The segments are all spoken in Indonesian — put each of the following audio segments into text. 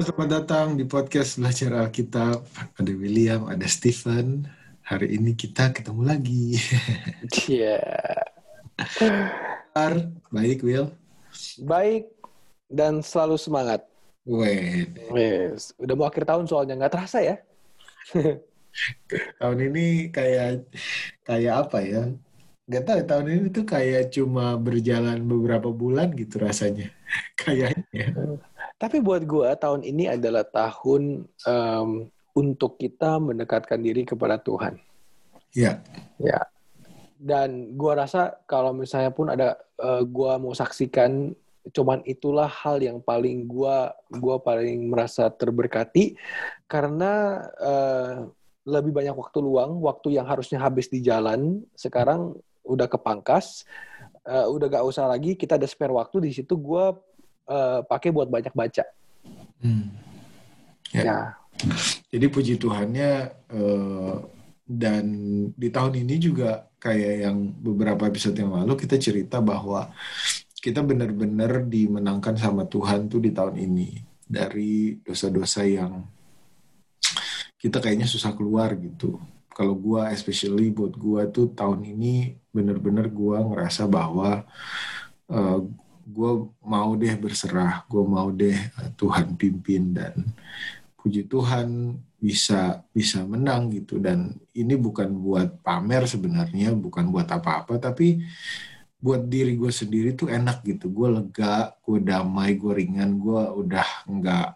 selamat datang di podcast Belajar Alkitab. Ada William, ada Stephen. Hari ini kita ketemu lagi. Iya. yeah. Baik, Will? Baik dan selalu semangat. Wait. Yes. Udah mau akhir tahun soalnya nggak terasa ya. tahun ini kayak kayak apa ya? Gak tahu tahun ini tuh kayak cuma berjalan beberapa bulan gitu rasanya. Kayaknya. Tapi buat gue tahun ini adalah tahun um, untuk kita mendekatkan diri kepada Tuhan. Ya. Ya. Dan gue rasa kalau misalnya pun ada uh, gue mau saksikan, cuman itulah hal yang paling gue gua paling merasa terberkati karena uh, lebih banyak waktu luang, waktu yang harusnya habis di jalan sekarang udah kepangkas, uh, udah gak usah lagi kita ada spare waktu di situ gue uh, pakai buat banyak baca. Hmm. Ya. ya. Jadi puji Tuhannya uh, dan di tahun ini juga kayak yang beberapa episode yang lalu kita cerita bahwa kita benar-benar dimenangkan sama Tuhan tuh di tahun ini dari dosa-dosa yang kita kayaknya susah keluar gitu. Kalau gua especially buat gua tuh tahun ini benar-benar gua ngerasa bahwa uh, gue mau deh berserah, gue mau deh eh, Tuhan pimpin dan puji Tuhan bisa bisa menang gitu. Dan ini bukan buat pamer sebenarnya, bukan buat apa-apa tapi buat diri gue sendiri tuh enak gitu, gue lega, gue damai, gue ringan, gue udah nggak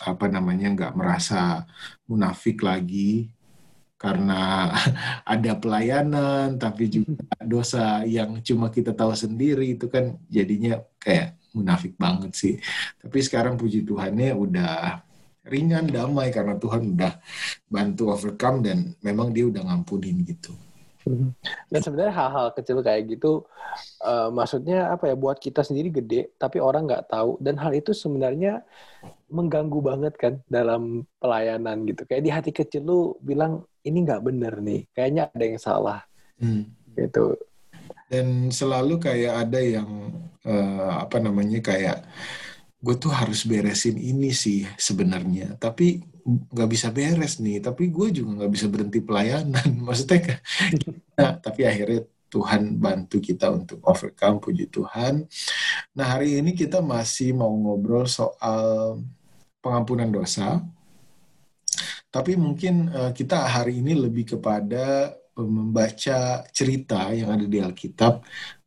apa namanya nggak merasa munafik lagi karena ada pelayanan tapi juga dosa yang cuma kita tahu sendiri itu kan jadinya kayak munafik banget sih. Tapi sekarang puji Tuhannya udah ringan damai karena Tuhan udah bantu overcome dan memang dia udah ngampunin gitu. Dan sebenarnya hal-hal kecil kayak gitu, uh, maksudnya apa ya buat kita sendiri gede, tapi orang nggak tahu. Dan hal itu sebenarnya mengganggu banget kan dalam pelayanan gitu. Kayak di hati kecil lu bilang ini nggak bener nih, kayaknya ada yang salah. Hmm. Gitu. Dan selalu kayak ada yang uh, apa namanya kayak gue tuh harus beresin ini sih sebenarnya, tapi nggak bisa beres nih tapi gue juga nggak bisa berhenti pelayanan maksudnya nah, tapi akhirnya Tuhan bantu kita untuk overcome puji Tuhan nah hari ini kita masih mau ngobrol soal pengampunan dosa tapi mungkin uh, kita hari ini lebih kepada membaca cerita yang ada di Alkitab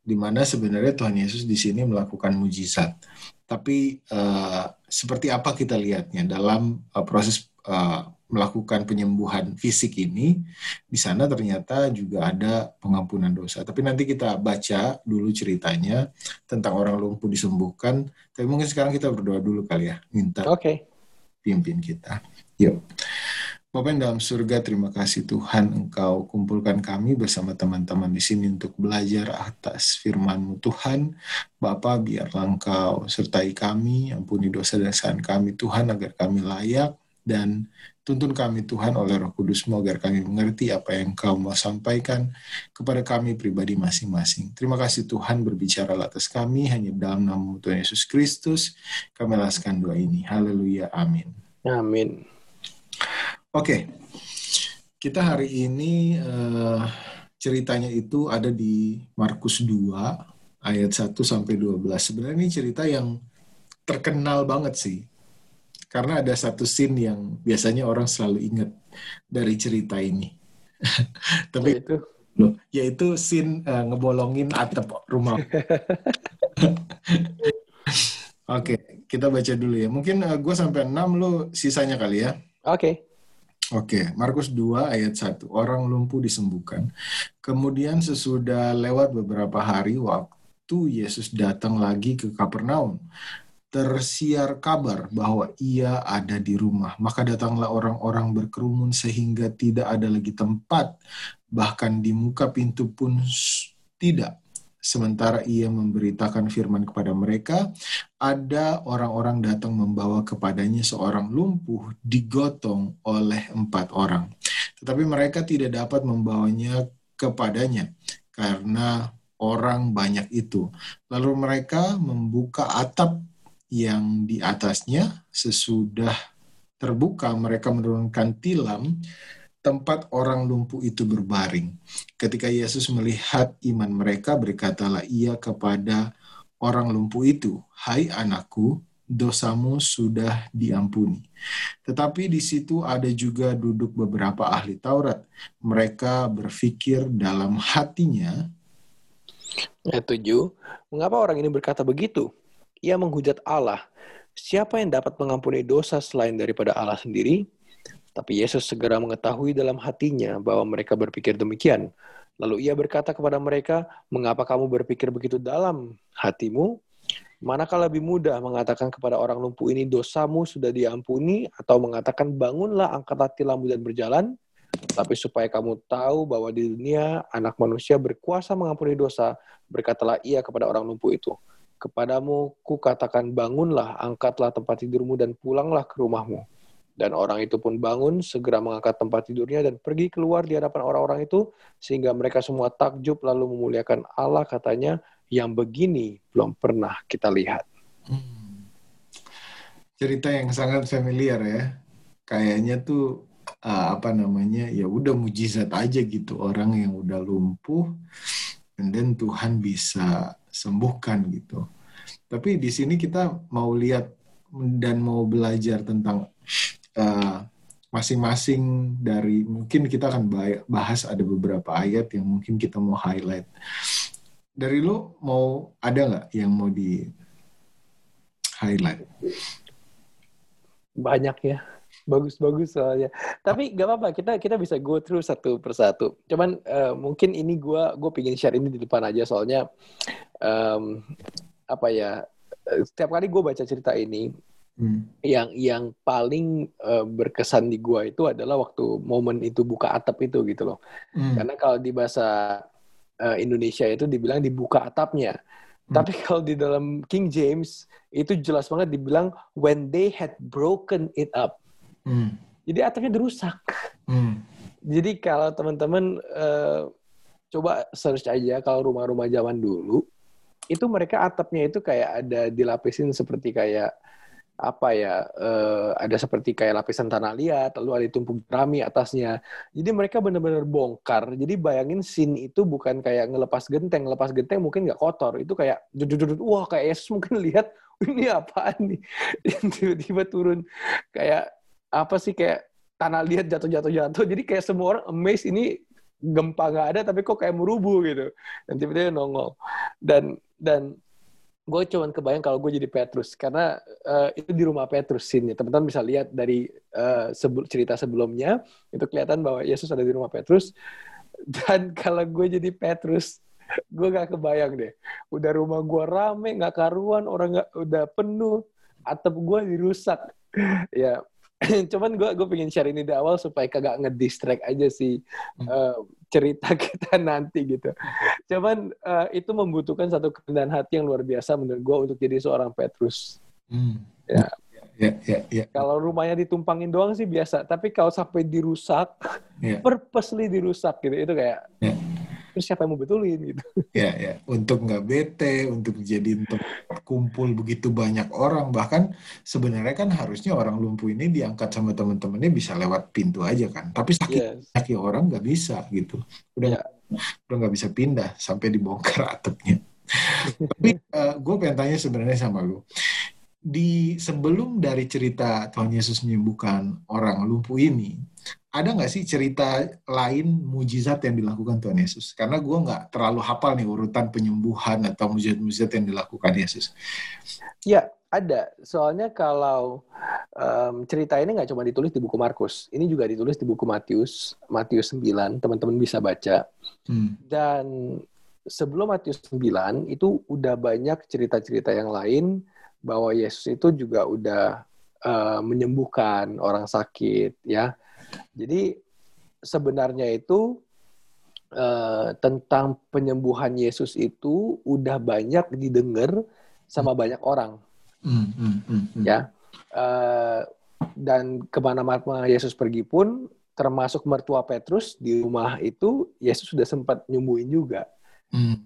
di mana sebenarnya Tuhan Yesus di sini melakukan mujizat tapi uh, seperti apa kita lihatnya dalam uh, proses uh, melakukan penyembuhan fisik ini, di sana ternyata juga ada pengampunan dosa. Tapi nanti kita baca dulu ceritanya tentang orang lumpuh disembuhkan. Tapi mungkin sekarang kita berdoa dulu kali ya, minta okay. pimpin kita. Yuk. Bapak yang dalam surga, terima kasih Tuhan Engkau kumpulkan kami bersama teman-teman di sini untuk belajar atas firman-Mu Tuhan. Bapak, biarlah Engkau sertai kami, ampuni dosa dan kesalahan kami Tuhan agar kami layak dan tuntun kami Tuhan oleh roh kudus-Mu agar kami mengerti apa yang Engkau mau sampaikan kepada kami pribadi masing-masing. Terima kasih Tuhan berbicara atas kami hanya dalam nama Tuhan Yesus Kristus. Kami laskan doa ini. Haleluya. Amin. Amin. Oke, kita hari ini uh, ceritanya itu ada di Markus 2 ayat 1 sampai 12. Sebenarnya ini cerita yang terkenal banget sih. Karena ada satu scene yang biasanya orang selalu ingat dari cerita ini. Tapi itu loh, yaitu scene uh, ngebolongin atap rumah. Oke, okay, kita baca dulu ya. Mungkin uh, gue sampai 6 lo sisanya kali ya. Oke. Okay. Oke, Markus 2 ayat 1. Orang lumpuh disembuhkan. Kemudian sesudah lewat beberapa hari waktu Yesus datang lagi ke Kapernaum, tersiar kabar bahwa ia ada di rumah. Maka datanglah orang-orang berkerumun sehingga tidak ada lagi tempat, bahkan di muka pintu pun tidak sementara ia memberitakan firman kepada mereka, ada orang-orang datang membawa kepadanya seorang lumpuh digotong oleh empat orang. Tetapi mereka tidak dapat membawanya kepadanya karena orang banyak itu. Lalu mereka membuka atap yang di atasnya sesudah terbuka mereka menurunkan tilam tempat orang lumpuh itu berbaring. Ketika Yesus melihat iman mereka, berkatalah ia kepada orang lumpuh itu, "Hai anakku, dosamu sudah diampuni." Tetapi di situ ada juga duduk beberapa ahli Taurat. Mereka berpikir dalam hatinya, Ayat 7, mengapa orang ini berkata begitu? Ia menghujat Allah. Siapa yang dapat mengampuni dosa selain daripada Allah sendiri? Tapi Yesus segera mengetahui dalam hatinya bahwa mereka berpikir demikian. Lalu ia berkata kepada mereka, "Mengapa kamu berpikir begitu dalam hatimu? Manakah lebih mudah mengatakan kepada orang lumpuh ini dosamu sudah diampuni atau mengatakan bangunlah angkatlah tilammu dan berjalan? Tapi supaya kamu tahu bahwa di dunia anak manusia berkuasa mengampuni dosa, berkatalah ia kepada orang lumpuh itu, Kepadamu kukatakan bangunlah, angkatlah tempat tidurmu dan pulanglah ke rumahmu. Dan orang itu pun bangun, segera mengangkat tempat tidurnya dan pergi keluar di hadapan orang-orang itu, sehingga mereka semua takjub lalu memuliakan Allah katanya, yang begini belum pernah kita lihat. Hmm. Cerita yang sangat familiar ya. Kayaknya tuh uh, apa namanya ya udah mujizat aja gitu orang yang udah lumpuh dan Tuhan bisa sembuhkan gitu. Tapi di sini kita mau lihat dan mau belajar tentang eh, masing-masing dari mungkin kita akan bahas ada beberapa ayat yang mungkin kita mau highlight. Dari lu mau ada nggak yang mau di highlight? Banyak ya, bagus-bagus soalnya. Tapi gak apa-apa, kita kita bisa go through satu persatu. Cuman uh, mungkin ini gue gue pengen share ini di depan aja soalnya um, apa ya? Setiap kali gue baca cerita ini, Hmm. Yang yang paling uh, berkesan di gua itu adalah waktu momen itu buka atap itu gitu loh. Hmm. Karena kalau di bahasa uh, Indonesia itu dibilang dibuka atapnya. Hmm. Tapi kalau di dalam King James itu jelas banget dibilang when they had broken it up. Hmm. Jadi atapnya dirusak. Hmm. Jadi kalau teman-teman uh, coba search aja kalau rumah-rumah zaman dulu itu mereka atapnya itu kayak ada dilapisin seperti kayak apa ya uh, ada seperti kayak lapisan tanah liat lalu ada tumpuk jerami atasnya. Jadi mereka benar-benar bongkar. Jadi bayangin scene itu bukan kayak ngelepas genteng ngelepas genteng mungkin nggak kotor. Itu kayak jujur wah kayak Yesus mungkin lihat ini apaan nih? Tiba-tiba turun. Kayak apa sih kayak tanah liat jatuh-jatuh jatuh jadi kayak semua orang amazed ini gempa nggak ada tapi kok kayak merubuh gitu. Dan tiba-tiba nongol. Dan dan gue cuman kebayang kalau gue jadi Petrus karena uh, itu di rumah Petrus sini teman-teman bisa lihat dari uh, cerita sebelumnya itu kelihatan bahwa Yesus ada di rumah Petrus. Dan kalau gue jadi Petrus gue gak kebayang deh. Udah rumah gue rame nggak karuan orang nggak udah penuh atap gue dirusak. Ya cuman gue gue pengen share ini di awal supaya kagak ngedistract aja sih uh, cerita kita nanti gitu. Cuman uh, itu membutuhkan satu kerendahan hati yang luar biasa menurut gue untuk jadi seorang Petrus. Hmm. Ya. Ya, ya, ya. Kalau rumahnya ditumpangin doang sih biasa, tapi kalau sampai dirusak, ya. purposely dirusak gitu, itu kayak ya terus siapa yang mau betulin gitu. Ya ya. Untuk nggak bete untuk jadi untuk kumpul begitu banyak orang. Bahkan sebenarnya kan harusnya orang lumpuh ini diangkat sama teman-temannya bisa lewat pintu aja kan. Tapi sakit yes. sakit orang nggak bisa gitu. Udah yeah. udah nggak bisa pindah sampai dibongkar atapnya. Tapi uh, eh, gue pengen tanya sebenarnya sama lu di sebelum dari cerita Tuhan Yesus menyembuhkan orang lumpuh ini ada nggak sih cerita lain mujizat yang dilakukan Tuhan Yesus? Karena gue nggak terlalu hafal nih urutan penyembuhan atau mujizat-mujizat yang dilakukan Yesus. Ya, ada. Soalnya kalau um, cerita ini nggak cuma ditulis di buku Markus, ini juga ditulis di buku Matius, Matius 9, teman-teman bisa baca. Hmm. Dan sebelum Matius 9, itu udah banyak cerita-cerita yang lain bahwa Yesus itu juga udah uh, menyembuhkan orang sakit, ya jadi sebenarnya itu uh, tentang penyembuhan Yesus itu udah banyak didengar sama hmm. banyak orang, hmm, hmm, hmm, hmm. ya. Uh, dan ke mana-mana Yesus pergi pun, termasuk mertua Petrus di rumah itu, Yesus sudah sempat nyembuhin juga. Hmm.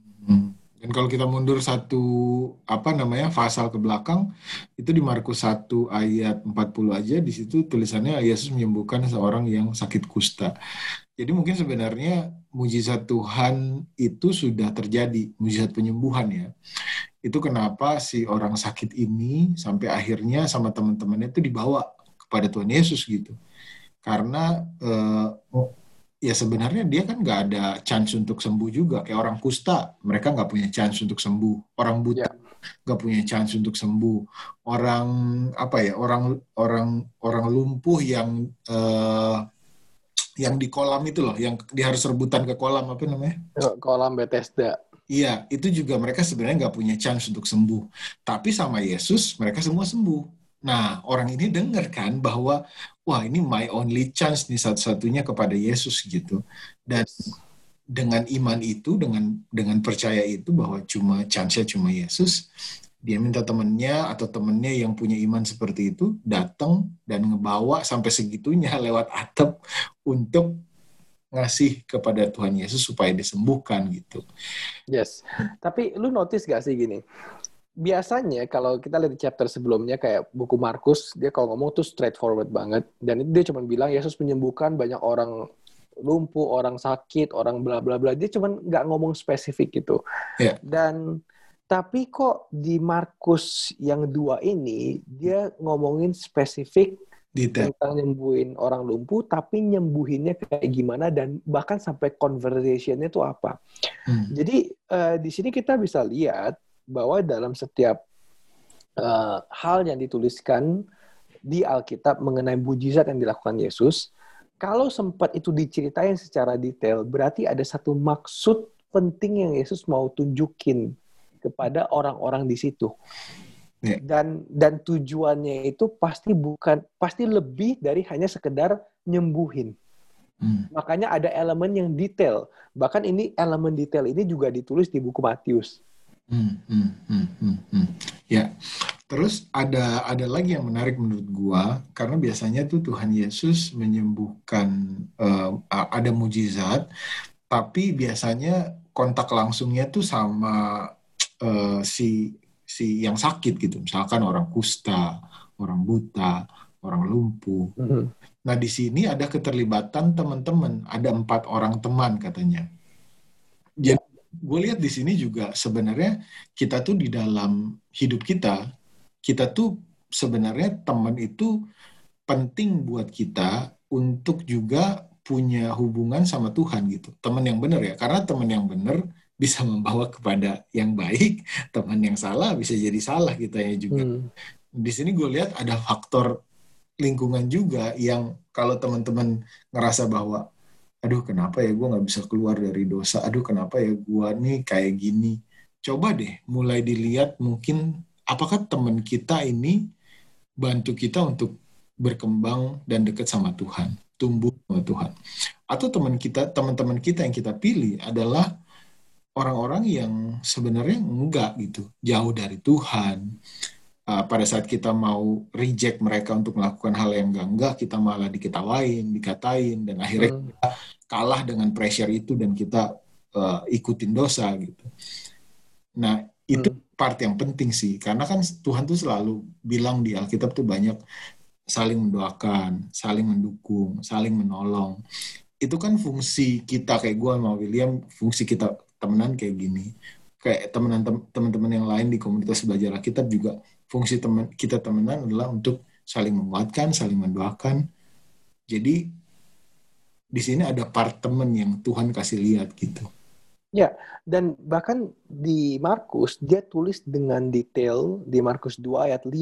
Dan kalau kita mundur satu apa namanya pasal ke belakang itu di Markus 1 ayat 40 aja di situ tulisannya Yesus menyembuhkan seorang yang sakit kusta. Jadi mungkin sebenarnya mujizat Tuhan itu sudah terjadi, mujizat penyembuhan ya. Itu kenapa si orang sakit ini sampai akhirnya sama teman-temannya itu dibawa kepada Tuhan Yesus gitu. Karena eh, ya sebenarnya dia kan nggak ada chance untuk sembuh juga. Kayak orang kusta mereka nggak punya chance untuk sembuh. Orang buta ya. nggak yeah. punya chance untuk sembuh. Orang apa ya orang orang orang lumpuh yang uh, yang di kolam itu loh yang dia harus rebutan ke kolam apa namanya? Kolam Bethesda. Iya itu juga mereka sebenarnya nggak punya chance untuk sembuh. Tapi sama Yesus mereka semua sembuh Nah, orang ini dengar kan bahwa wah ini my only chance nih satu-satunya kepada Yesus gitu. Dan dengan iman itu, dengan dengan percaya itu bahwa cuma chance-nya cuma Yesus, dia minta temennya atau temennya yang punya iman seperti itu datang dan ngebawa sampai segitunya lewat atap untuk ngasih kepada Tuhan Yesus supaya disembuhkan gitu. Yes. Tapi lu notice gak sih gini? Biasanya kalau kita lihat di chapter sebelumnya kayak buku Markus dia kalau ngomong tuh straightforward banget dan dia cuma bilang Yesus menyembuhkan banyak orang lumpuh orang sakit orang bla bla bla dia cuma nggak ngomong spesifik gitu yeah. dan tapi kok di Markus yang dua ini dia ngomongin spesifik Detail. tentang nyembuhin orang lumpuh tapi nyembuhinnya kayak gimana dan bahkan sampai conversationnya tuh apa hmm. jadi uh, di sini kita bisa lihat bahwa dalam setiap uh, hal yang dituliskan di Alkitab mengenai mujizat yang dilakukan Yesus, kalau sempat itu diceritain secara detail, berarti ada satu maksud penting yang Yesus mau tunjukin kepada orang-orang di situ. Yeah. Dan dan tujuannya itu pasti bukan pasti lebih dari hanya sekedar nyembuhin. Hmm. Makanya ada elemen yang detail. Bahkan ini elemen detail ini juga ditulis di buku Matius. Hmm, hmm, hmm, hmm, hmm. Ya, terus ada ada lagi yang menarik menurut gua karena biasanya tuh Tuhan Yesus menyembuhkan uh, ada mujizat, tapi biasanya kontak langsungnya tuh sama uh, si si yang sakit gitu, misalkan orang kusta, orang buta, orang lumpuh. Mm -hmm. Nah di sini ada keterlibatan teman-teman, ada empat orang teman katanya. Jadi gue lihat di sini juga sebenarnya kita tuh di dalam hidup kita, kita tuh sebenarnya teman itu penting buat kita untuk juga punya hubungan sama Tuhan gitu. Teman yang benar ya, karena teman yang benar bisa membawa kepada yang baik, teman yang salah bisa jadi salah kita ya juga. Hmm. Di sini gue lihat ada faktor lingkungan juga yang kalau teman-teman ngerasa bahwa aduh kenapa ya gue nggak bisa keluar dari dosa? Aduh kenapa ya gue nih kayak gini? Coba deh mulai dilihat mungkin apakah teman kita ini bantu kita untuk berkembang dan dekat sama Tuhan tumbuh sama Tuhan. Atau teman kita teman-teman kita yang kita pilih adalah orang-orang yang sebenarnya enggak gitu jauh dari Tuhan uh, pada saat kita mau reject mereka untuk melakukan hal yang enggak enggak kita malah diketawain dikatain dan akhirnya hmm. kita kalah dengan pressure itu dan kita uh, ikutin dosa gitu nah itu hmm. part yang penting sih karena kan Tuhan tuh selalu bilang di Alkitab tuh banyak saling mendoakan saling mendukung saling menolong itu kan fungsi kita kayak gue sama William fungsi kita temenan kayak gini kayak temenan teman-teman yang lain di komunitas belajar Alkitab juga fungsi teman kita temenan adalah untuk saling menguatkan, saling mendoakan. Jadi di sini ada part teman yang Tuhan kasih lihat gitu. Ya, dan bahkan di Markus dia tulis dengan detail di Markus 2 ayat 5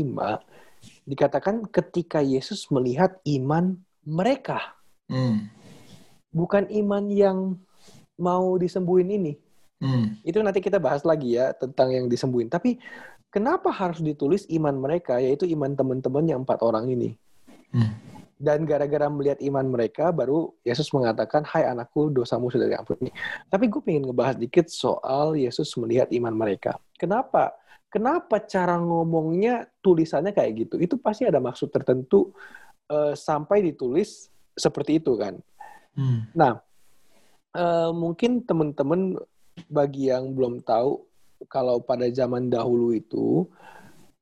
dikatakan ketika Yesus melihat iman mereka. Hmm. Bukan iman yang mau disembuhin ini. Hmm. Itu nanti kita bahas lagi ya tentang yang disembuhin. Tapi Kenapa harus ditulis iman mereka, yaitu iman teman-teman yang empat orang ini? Hmm. Dan gara-gara melihat iman mereka, baru Yesus mengatakan, Hai anakku, dosamu sudah diampuni. Tapi gue pengen ngebahas dikit soal Yesus melihat iman mereka. Kenapa? Kenapa cara ngomongnya tulisannya kayak gitu? Itu pasti ada maksud tertentu uh, sampai ditulis seperti itu kan. Hmm. Nah, uh, mungkin teman-teman bagi yang belum tahu kalau pada zaman dahulu itu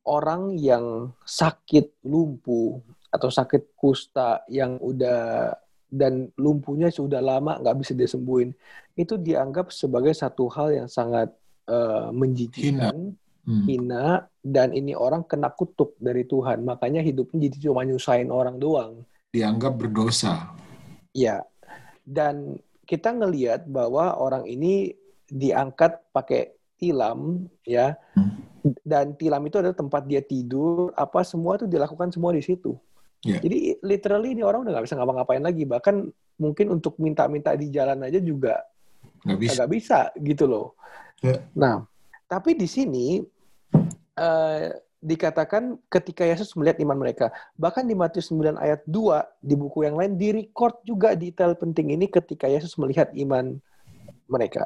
orang yang sakit lumpuh atau sakit kusta yang udah dan lumpuhnya sudah lama nggak bisa disembuhin itu dianggap sebagai satu hal yang sangat uh, menjijikkan, hina. Hmm. hina dan ini orang kena kutuk dari Tuhan makanya hidupnya jadi cuma nyusahin orang doang dianggap berdosa ya dan kita ngelihat bahwa orang ini diangkat pakai tilam ya hmm. dan tilam itu adalah tempat dia tidur apa semua itu dilakukan semua di situ yeah. jadi literally ini orang udah nggak bisa ngapa-ngapain lagi bahkan mungkin untuk minta-minta di jalan aja juga nggak bisa. Gak bisa gitu loh yeah. nah tapi di sini uh, dikatakan ketika Yesus melihat iman mereka bahkan di Matius 9 ayat 2 di buku yang lain direcord juga detail penting ini ketika Yesus melihat iman mereka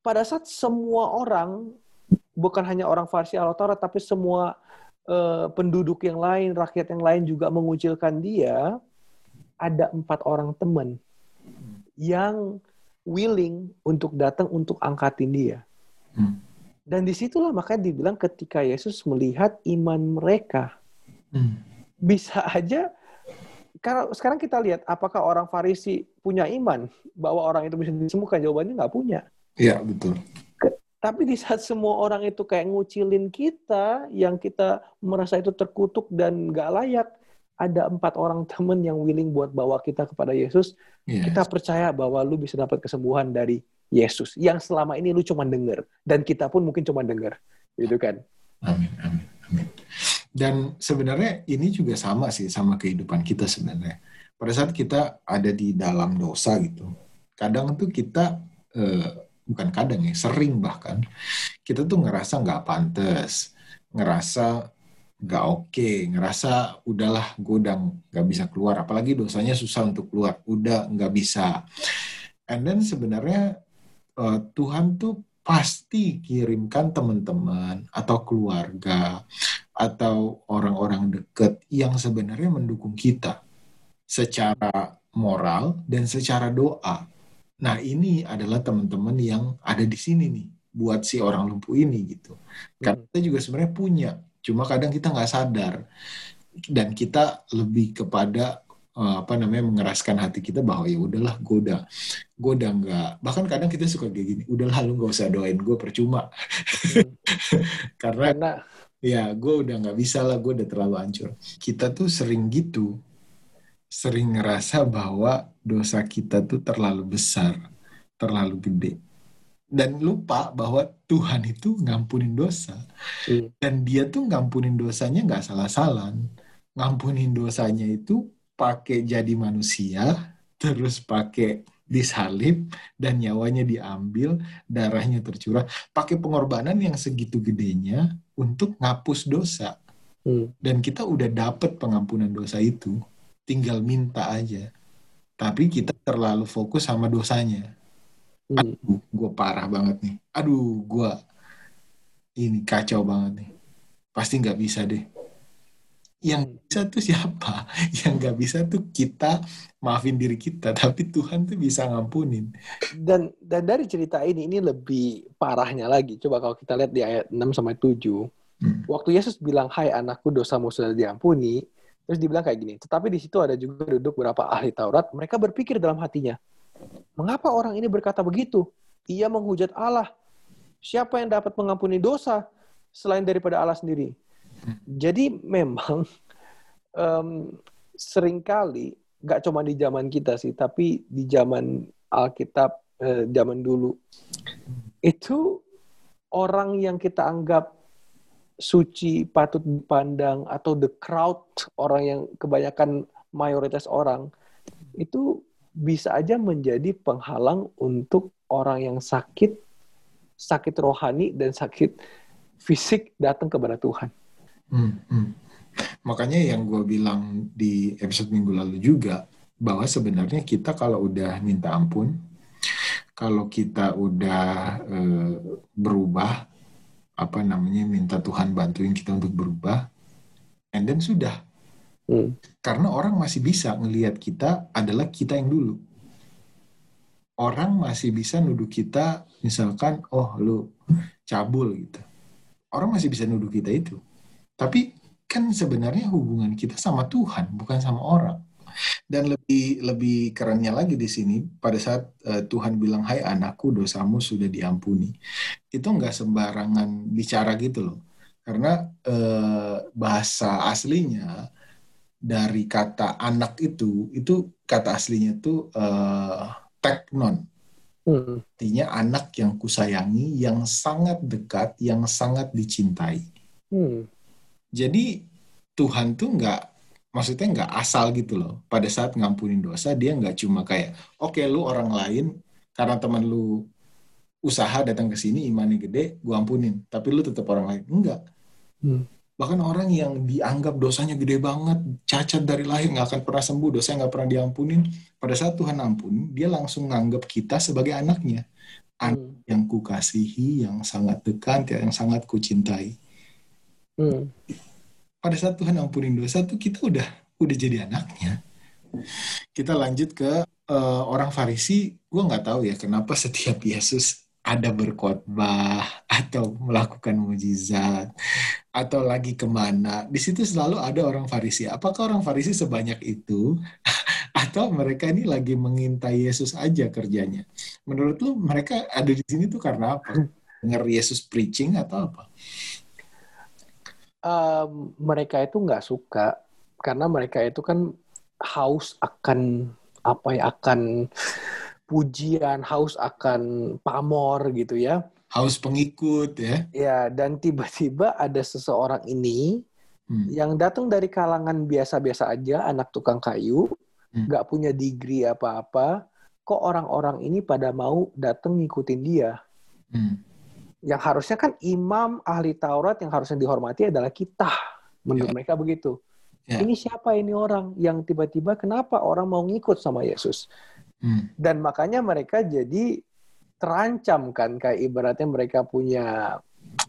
pada saat semua orang bukan hanya orang Farsi atau Taurat tapi semua uh, penduduk yang lain, rakyat yang lain juga mengucilkan dia, ada empat orang teman yang willing untuk datang untuk angkatin dia. Hmm. Dan di situlah makanya dibilang ketika Yesus melihat iman mereka, hmm. bisa aja karena sekarang kita lihat apakah orang Farisi punya iman bahwa orang itu bisa disembuhkan jawabannya nggak punya Iya, betul. Tapi di saat semua orang itu kayak ngucilin kita, yang kita merasa itu terkutuk dan gak layak, ada empat orang temen yang willing buat bawa kita kepada Yesus, yes. kita percaya bahwa lu bisa dapat kesembuhan dari Yesus. Yang selama ini lu cuma denger. Dan kita pun mungkin cuma denger. Gitu kan? Amin, amin, amin. Dan sebenarnya ini juga sama sih, sama kehidupan kita sebenarnya. Pada saat kita ada di dalam dosa gitu, kadang tuh kita... Uh, bukan kadang ya sering bahkan kita tuh ngerasa nggak pantas ngerasa nggak oke okay, ngerasa udahlah udah nggak bisa keluar apalagi dosanya susah untuk keluar udah nggak bisa. And then sebenarnya uh, Tuhan tuh pasti kirimkan teman-teman atau keluarga atau orang-orang deket yang sebenarnya mendukung kita secara moral dan secara doa Nah ini adalah teman-teman yang ada di sini nih buat si orang lumpuh ini gitu. Karena hmm. kita juga sebenarnya punya, cuma kadang kita nggak sadar dan kita lebih kepada uh, apa namanya mengeraskan hati kita bahwa ya udahlah gue udah gue udah nggak bahkan kadang kita suka kayak gini udahlah lu nggak usah doain gue percuma hmm. karena, karena ya gue udah nggak bisa lah gue udah terlalu hancur kita tuh sering gitu sering ngerasa bahwa dosa kita tuh terlalu besar, terlalu gede. Dan lupa bahwa Tuhan itu ngampunin dosa. Hmm. Dan dia tuh ngampunin dosanya nggak salah-salan. Ngampunin dosanya itu pakai jadi manusia, terus pakai disalib dan nyawanya diambil, darahnya tercurah, pakai pengorbanan yang segitu gedenya untuk ngapus dosa. Hmm. Dan kita udah dapet pengampunan dosa itu tinggal minta aja. Tapi kita terlalu fokus sama dosanya. Hmm. Aduh, gue parah banget nih. Aduh, gue ini kacau banget nih. Pasti nggak bisa deh. Yang hmm. bisa tuh siapa? Yang nggak bisa tuh kita maafin diri kita, tapi Tuhan tuh bisa ngampunin. Dan dan dari cerita ini ini lebih parahnya lagi. Coba kalau kita lihat di ayat 6 sampai 7. Hmm. Waktu Yesus bilang, "Hai anakku, dosamu sudah diampuni." Terus dibilang kayak gini, tetapi di situ ada juga duduk beberapa ahli Taurat, mereka berpikir dalam hatinya, mengapa orang ini berkata begitu? Ia menghujat Allah. Siapa yang dapat mengampuni dosa selain daripada Allah sendiri? Jadi memang um, sering kali, gak cuma di zaman kita sih, tapi di zaman Alkitab, eh, zaman dulu, itu orang yang kita anggap suci patut dipandang atau the crowd orang yang kebanyakan mayoritas orang itu bisa aja menjadi penghalang untuk orang yang sakit sakit rohani dan sakit fisik datang kepada Tuhan. Hmm, hmm. Makanya yang gue bilang di episode minggu lalu juga bahwa sebenarnya kita kalau udah minta ampun, kalau kita udah e, berubah, apa namanya minta Tuhan bantuin kita untuk berubah. And then sudah. Hmm. karena orang masih bisa ngelihat kita adalah kita yang dulu. Orang masih bisa nuduh kita misalkan oh lu cabul gitu. Orang masih bisa nuduh kita itu. Tapi kan sebenarnya hubungan kita sama Tuhan bukan sama orang dan lebih lebih kerennya lagi di sini pada saat uh, Tuhan bilang Hai anakku dosamu sudah diampuni itu nggak sembarangan bicara gitu loh karena uh, bahasa aslinya dari kata anak itu itu kata aslinya tuh uh, teknon. Hmm. Artinya anak yang kusayangi, yang sangat dekat, yang sangat dicintai. Hmm. Jadi Tuhan tuh nggak, maksudnya nggak asal gitu loh. Pada saat ngampunin dosa, dia nggak cuma kayak, oke okay, lu orang lain, karena teman lu usaha datang ke sini, imannya gede, gua ampunin. Tapi lu tetap orang lain. Enggak. Hmm bahkan orang yang dianggap dosanya gede banget cacat dari lahir nggak akan pernah sembuh dosa nggak pernah diampunin pada saat Tuhan ampun dia langsung nganggap kita sebagai anaknya anak hmm. yang kukasihi yang sangat dekat yang sangat kucintai hmm. Pada saat Tuhan ampunin dosa tuh kita udah udah jadi anaknya. Kita lanjut ke uh, orang Farisi. Gue nggak tahu ya kenapa setiap Yesus ada berkhotbah atau melakukan mujizat atau lagi ke mana. Di situ selalu ada orang Farisi. Apakah orang Farisi sebanyak itu? Atau mereka ini lagi mengintai Yesus aja kerjanya? Menurut lu mereka ada di sini tuh karena apa? Dengar Yesus preaching atau apa um, mereka itu nggak suka karena mereka itu kan haus akan apa ya akan pujian, haus akan pamor gitu ya. Haus pengikut ya. Ya, dan tiba-tiba ada seseorang ini hmm. yang datang dari kalangan biasa-biasa aja, anak tukang kayu, hmm. nggak hmm. punya degree apa-apa, kok orang-orang ini pada mau datang ngikutin dia. Hmm. Yang harusnya kan imam ahli Taurat yang harusnya dihormati adalah kita. Menurut ya. mereka begitu. Ya. Ini siapa ini orang yang tiba-tiba kenapa orang mau ngikut sama Yesus? Hmm. Dan makanya mereka jadi terancam kan kayak ibaratnya mereka punya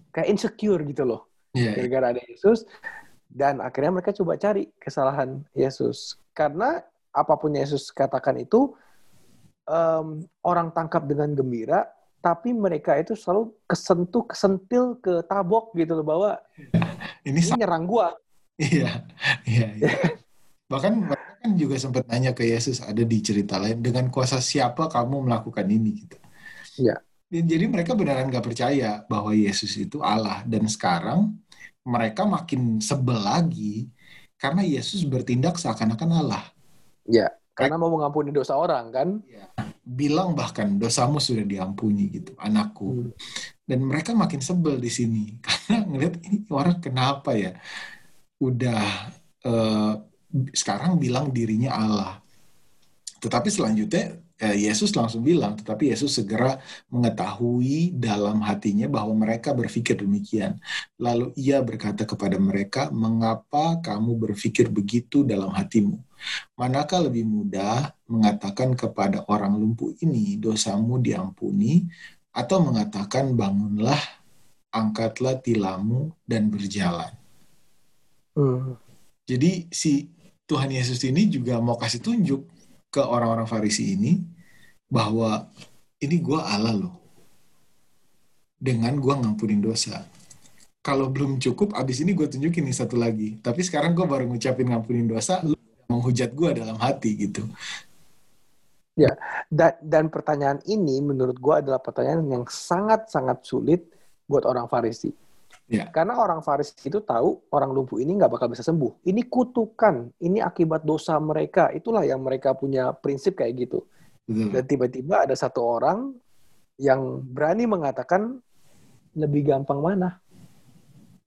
kayak insecure gitu loh. Yeah. Gara-gara ada Yesus dan akhirnya mereka coba cari kesalahan Yesus. Karena apa pun Yesus katakan itu um, orang tangkap dengan gembira tapi mereka itu selalu kesentuh kesentil ke tabok gitu loh bahwa ini, ini nyerang gua. Iya. Iya. iya. Bahkan mereka kan juga sempat nanya ke Yesus ada di cerita lain dengan kuasa siapa kamu melakukan ini gitu. Iya. Jadi mereka beneran nggak percaya bahwa Yesus itu Allah dan sekarang mereka makin sebel lagi karena Yesus bertindak seakan-akan Allah. Iya. Karena mau mengampuni dosa orang kan? Ya, bilang bahkan dosamu sudah diampuni gitu, anakku. Hmm. Dan mereka makin sebel di sini karena ngeliat ini orang kenapa ya? Udah uh, sekarang bilang dirinya Allah. Tetapi selanjutnya eh, Yesus langsung bilang, tetapi Yesus segera mengetahui dalam hatinya bahwa mereka berpikir demikian. Lalu ia berkata kepada mereka, mengapa kamu berpikir begitu dalam hatimu? Manakah lebih mudah mengatakan kepada orang lumpuh ini, dosamu diampuni, atau mengatakan bangunlah, angkatlah tilammu, dan berjalan. Hmm. Jadi si Tuhan Yesus ini juga mau kasih tunjuk ke orang-orang Farisi ini bahwa ini gue Allah loh. Dengan gue ngampunin dosa. Kalau belum cukup, abis ini gue tunjukin nih satu lagi. Tapi sekarang gue baru ngucapin ngampunin dosa, lu menghujat gue dalam hati gitu. Ya, dan, dan pertanyaan ini menurut gue adalah pertanyaan yang sangat-sangat sulit buat orang Farisi Yeah. Karena orang Farisi itu tahu orang lumpuh ini nggak bakal bisa sembuh. Ini kutukan, ini akibat dosa mereka. Itulah yang mereka punya prinsip kayak gitu. Mm. Dan tiba-tiba ada satu orang yang berani mengatakan lebih gampang mana,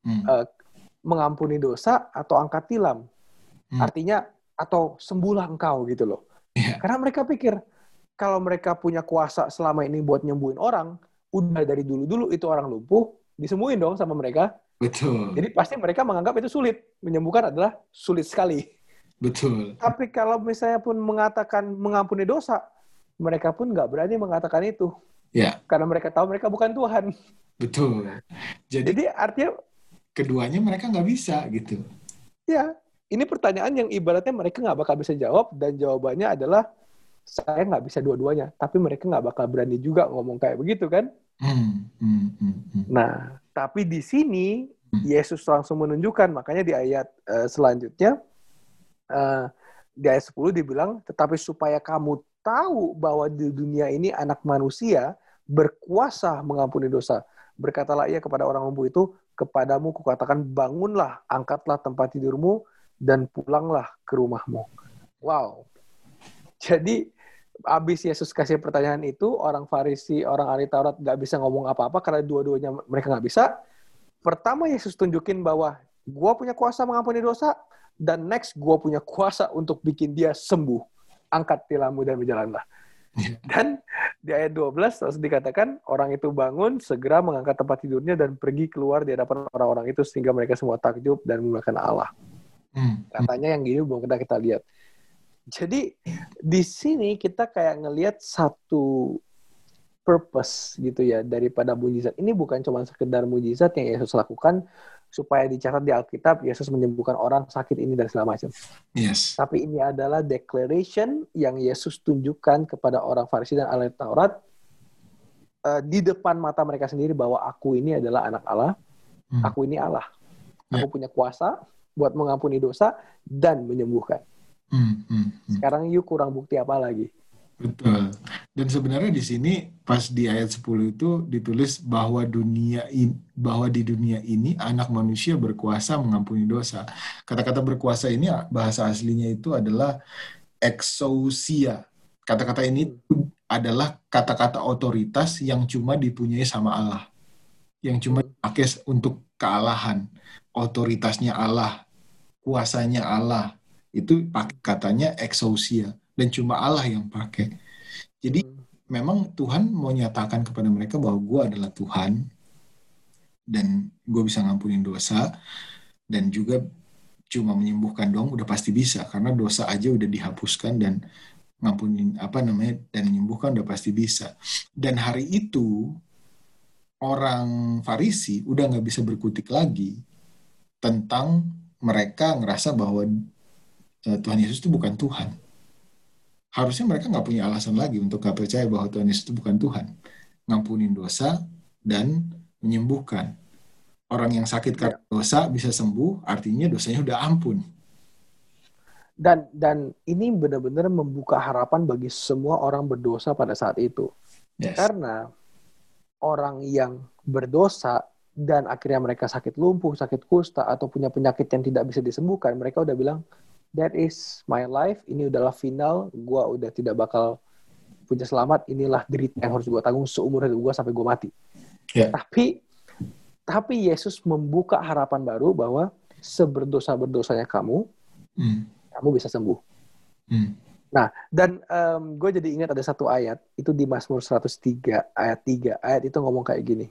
mm. uh, mengampuni dosa atau angkat tilam. Mm. Artinya atau sembuhlah engkau gitu loh. Yeah. Karena mereka pikir kalau mereka punya kuasa selama ini buat nyembuhin orang, udah dari dulu-dulu itu orang lumpuh, disembuhin dong sama mereka. Betul. Jadi pasti mereka menganggap itu sulit. Menyembuhkan adalah sulit sekali. Betul. Tapi kalau misalnya pun mengatakan mengampuni dosa, mereka pun nggak berani mengatakan itu. Ya. Karena mereka tahu mereka bukan Tuhan. Betul. Jadi, Jadi artinya keduanya mereka nggak bisa gitu. Ya, ini pertanyaan yang ibaratnya mereka nggak bakal bisa jawab dan jawabannya adalah saya nggak bisa dua-duanya, tapi mereka nggak bakal berani juga ngomong kayak begitu kan? Hmm, hmm, hmm. Nah, tapi di sini. Yesus langsung menunjukkan, makanya di ayat uh, selanjutnya, uh, di ayat 10 dibilang, tetapi supaya kamu tahu bahwa di dunia ini anak manusia berkuasa mengampuni dosa. Berkatalah ia kepada orang lumpuh itu, kepadamu kukatakan bangunlah, angkatlah tempat tidurmu, dan pulanglah ke rumahmu. Wow. Jadi abis Yesus kasih pertanyaan itu, orang Farisi, orang ahli Taurat nggak bisa ngomong apa-apa karena dua-duanya mereka nggak bisa. Pertama Yesus tunjukin bahwa gue punya kuasa mengampuni dosa, dan next gue punya kuasa untuk bikin dia sembuh. Angkat tilammu dan berjalanlah. Dan di ayat 12 terus dikatakan orang itu bangun segera mengangkat tempat tidurnya dan pergi keluar di hadapan orang-orang itu sehingga mereka semua takjub dan menggunakan Allah. Hmm. Katanya yang gini belum kita kita lihat. Jadi di sini kita kayak ngelihat satu purpose gitu ya daripada mujizat. Ini bukan cuma sekedar mujizat yang Yesus lakukan supaya dicatat di Alkitab Yesus menyembuhkan orang sakit ini dan segala macam. Yes. Tapi ini adalah declaration yang Yesus tunjukkan kepada orang Farisi dan ahli Taurat uh, di depan mata mereka sendiri bahwa aku ini adalah anak Allah, hmm. aku ini Allah, aku yeah. punya kuasa buat mengampuni dosa dan menyembuhkan. Hmm, hmm, hmm. Sekarang yuk kurang bukti apa lagi? Betul. Dan sebenarnya di sini pas di ayat 10 itu ditulis bahwa dunia in, bahwa di dunia ini anak manusia berkuasa mengampuni dosa. Kata-kata berkuasa ini bahasa aslinya itu adalah exousia. Kata-kata ini adalah kata-kata otoritas yang cuma dipunyai sama Allah. Yang cuma dipakai untuk kealahan. Otoritasnya Allah, kuasanya Allah, itu katanya exousia dan cuma Allah yang pakai. Jadi hmm. memang Tuhan mau nyatakan kepada mereka bahwa gue adalah Tuhan dan gue bisa ngampunin dosa dan juga cuma menyembuhkan dong udah pasti bisa karena dosa aja udah dihapuskan dan ngampunin apa namanya dan menyembuhkan udah pasti bisa. Dan hari itu orang Farisi udah nggak bisa berkutik lagi tentang mereka ngerasa bahwa Tuhan Yesus itu bukan Tuhan. Harusnya mereka nggak punya alasan lagi untuk nggak percaya bahwa Tuhan Yesus itu bukan Tuhan. Ngampunin dosa dan menyembuhkan. Orang yang sakit karena dosa bisa sembuh, artinya dosanya udah ampun. Dan dan ini benar-benar membuka harapan bagi semua orang berdosa pada saat itu. Yes. Karena orang yang berdosa dan akhirnya mereka sakit lumpuh, sakit kusta, atau punya penyakit yang tidak bisa disembuhkan, mereka udah bilang, that is my life. Ini adalah final. Gue udah tidak bakal punya selamat. Inilah derita yang harus gue tanggung seumur hidup gue sampai gue mati. Yeah. tapi tapi Yesus membuka harapan baru bahwa seberdosa berdosanya kamu mm. kamu bisa sembuh. Mm. nah dan um, gue jadi ingat ada satu ayat. Itu di Mazmur 103 ayat 3 ayat itu ngomong kayak gini.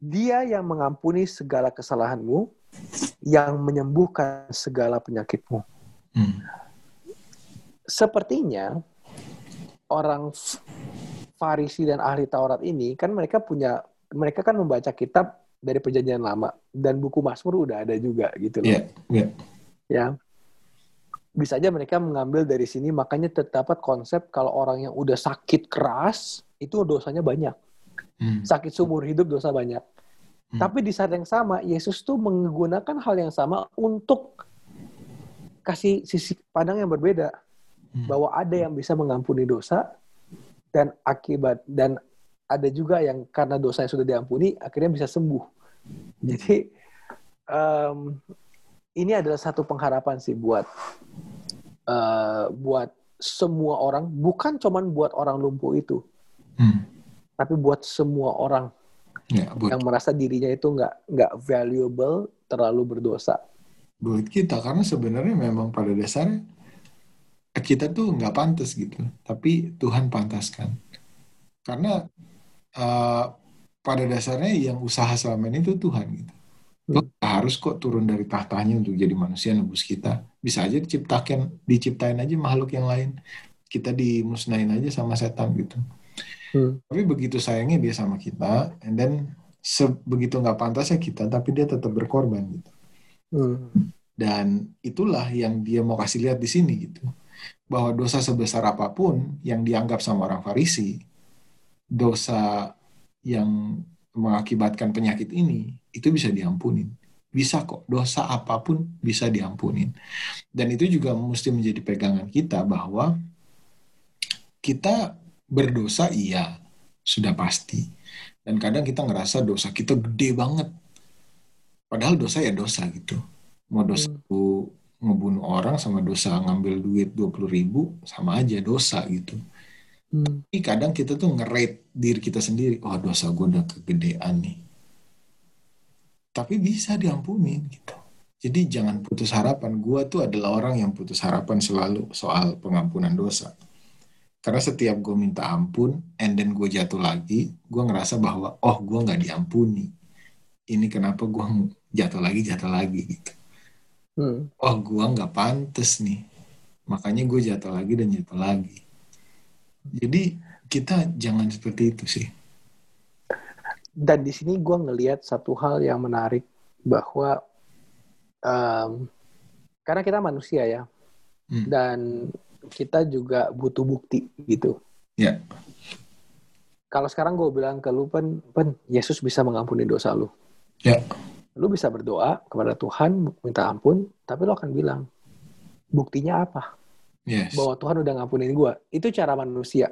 Dia yang mengampuni segala kesalahanmu yang menyembuhkan segala penyakitmu Hmm. Sepertinya orang Farisi dan ahli Taurat ini kan mereka punya mereka kan membaca kitab dari perjanjian lama dan buku Mazmur udah ada juga gitu loh. Yeah, yeah. Ya. Bisa aja mereka mengambil dari sini makanya terdapat konsep kalau orang yang udah sakit keras itu dosanya banyak. Hmm. Sakit seumur hidup dosa banyak. Hmm. Tapi di saat yang sama Yesus tuh menggunakan hal yang sama untuk kasih sisi pandang yang berbeda hmm. bahwa ada yang bisa mengampuni dosa dan akibat dan ada juga yang karena dosa yang sudah diampuni akhirnya bisa sembuh. Jadi um, ini adalah satu pengharapan sih buat uh, buat semua orang, bukan cuman buat orang lumpuh itu, hmm. tapi buat semua orang ya, buat. yang merasa dirinya itu nggak nggak valuable, terlalu berdosa buat kita karena sebenarnya memang pada dasarnya kita tuh nggak pantas gitu. Tapi Tuhan pantaskan. Karena uh, pada dasarnya yang usaha selama ini itu Tuhan gitu. Hmm. harus kok turun dari tahtanya untuk jadi manusia nebus kita. Bisa aja diciptakan diciptain aja makhluk yang lain. Kita dimusnahin aja sama setan gitu. Hmm. tapi begitu sayangnya dia sama kita and then sebegitu nggak pantasnya kita tapi dia tetap berkorban gitu Hmm. Dan itulah yang dia mau kasih lihat di sini gitu. bahwa dosa sebesar apa pun yang dianggap sama orang Farisi, dosa yang mengakibatkan penyakit ini, itu bisa diampunin. Bisa kok, dosa apa pun bisa diampunin. Dan itu juga mesti menjadi pegangan kita bahwa kita berdosa iya, sudah pasti. Dan kadang kita ngerasa dosa kita gede banget. Padahal dosa ya dosa gitu. Mau dosa hmm ngebunuh orang sama dosa ngambil duit 20 ribu sama aja dosa gitu. Hmm. Tapi kadang kita tuh ngerate diri kita sendiri, oh dosa gue udah kegedean nih. Tapi bisa diampuni gitu. Jadi jangan putus harapan. Gue tuh adalah orang yang putus harapan selalu soal pengampunan dosa. Karena setiap gue minta ampun, and then gue jatuh lagi, gue ngerasa bahwa, oh gue nggak diampuni. Ini kenapa gue jatuh lagi, jatuh lagi gitu hmm. oh gue nggak pantas nih makanya gue jatuh lagi dan jatuh lagi jadi kita jangan seperti itu sih dan di sini gue ngelihat satu hal yang menarik bahwa um, karena kita manusia ya hmm. dan kita juga butuh bukti gitu ya yeah. kalau sekarang gue bilang ke lu pen pen Yesus bisa mengampuni dosa lu ya yeah Lu bisa berdoa kepada Tuhan, minta ampun, tapi lu akan bilang, buktinya apa? Yes. Bahwa Tuhan udah ngampunin gue. Itu cara manusia.